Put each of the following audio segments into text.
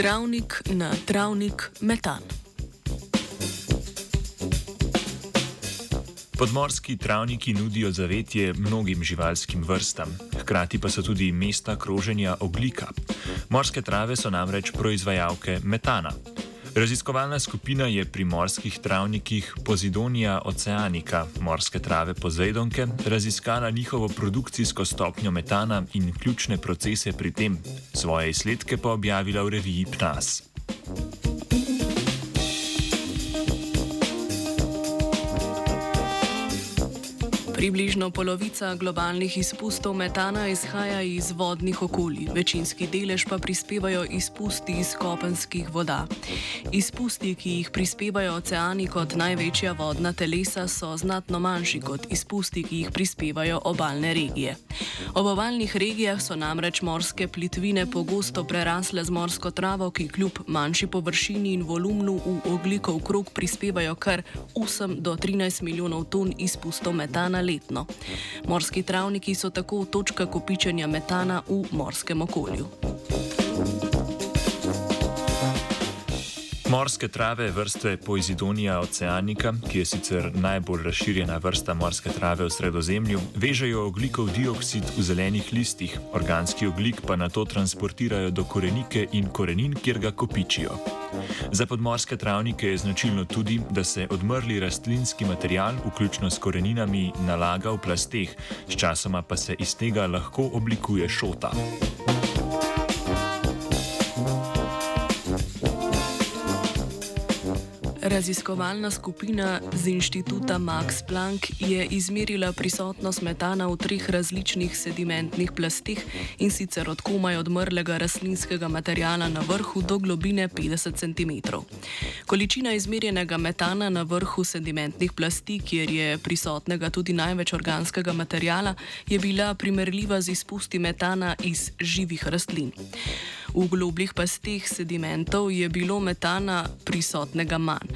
Travnik na travnik metan. Podmorski travniki nudijo zavetje mnogim živalskim vrstam, hkrati pa so tudi mesta kroženja oglika. Morske trave so namreč proizvajalke metana. Raziskovalna skupina je pri morskih travnikih Pozidonija Oceanika, morske trave Pozejdonke, raziskala njihovo produkcijsko stopnjo metana in ključne procese pri tem, svoje izsledke pa objavila v reviji PNAS. Približno polovica globalnih izpustov metana izhaja iz vodnih okolij, večinski delež pa prispevajo izpusti iz kopenskih voda. Izpusti, ki jih prispevajo oceani kot največja vodna telesa, so znatno manjši kot izpusti, ki jih prispevajo obaljne regije. Ob obaljnih regijah so namreč morske plitvine pogosto prerasle z morsko travo, ki kljub manjši površini in volumnu v oglikov krog prispevajo kar 8 do 13 milijonov ton izpustov metana letno. Morski travniki so tako točka kopičenja metana v morskem okolju. Morske trave vrste Poizidonija oceanika, ki je sicer najbolj razširjena vrsta morske trave v sredozemlju, vežejo oglikov dioksid v zelenih listih, organski oglik pa na to transportirajo do korenike in korenin, kjer ga kopičijo. Za podmorske travnike je značilno tudi, da se odmrli rastlinski material, vključno s koreninami, nalaga v plasteh, sčasoma pa se iz tega lahko oblikuje šota. Raziskovalna skupina z inštituta Max Planck je izmerila prisotnost metana v treh različnih sedimentnih plastih in sicer od komaj odmrlega rastlinskega materijala na vrhu do globine 50 cm. Količina izmerjenega metana na vrhu sedimentnih plasti, kjer je prisotnega tudi največ organskega materijala, je bila primerljiva z izpusti metana iz živih rastlin. V globljih pasteh sedimentov je bilo metana prisotnega manj.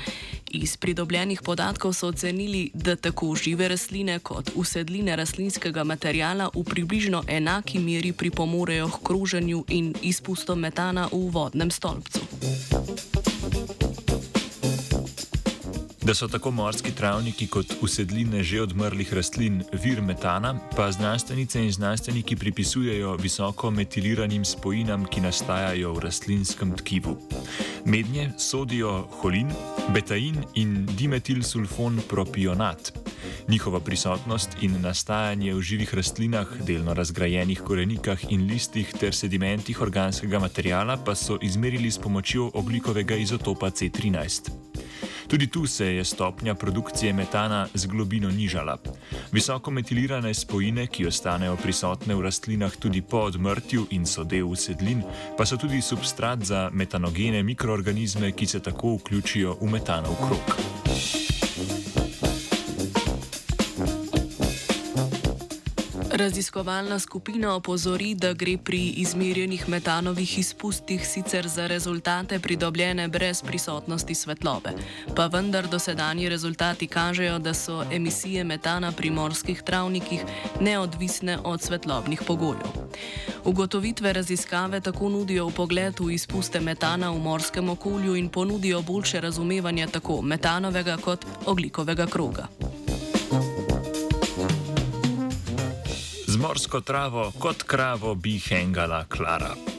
Iz pridobljenih podatkov so ocenili, da tako žive rastline kot usedline rastlinskega materijala v približno enaki meri pripomorejo k kroženju in izpustom metana v vodnem stolpcu. Da so tako morski travniki kot usedline že odmrlih rastlin vir metana, pa znanstvenice in znanstveniki pripisujejo visoko metiliranim spojinam, ki nastajajo v rastlinskem tkivu. Mednje sodijo holin, betain in dimetilsulfon propionat. Njihova prisotnost in nastajanje v živih rastlinah, delno razgrajenih korenikah in listih ter sedimentih organskega materijala pa so izmerili s pomočjo oglikovega izotopa C13. Tudi tu se je stopnja produkcije metana z globino nižala. Visoko metilirane spojine, ki ostanejo prisotne v rastlinah tudi po odmrtju in so del usedlin, pa so tudi substrat za metanogene mikroorganizme, ki se tako vključijo v metanov krok. Raziskovalna skupina opozori, da gre pri izmerjenih metanovih izpustih sicer za rezultate pridobljene brez prisotnosti svetlobe, pa vendar dosedanji rezultati kažejo, da so emisije metana pri morskih travnikih neodvisne od svetlobnih pogojev. Ugotovitve raziskave tako nudijo pogled v izpuste metana v morskem okolju in ponudijo boljše razumevanje tako metanovega kot oglikovega kroga. Morsko travo kot kravo bi hengala Klara.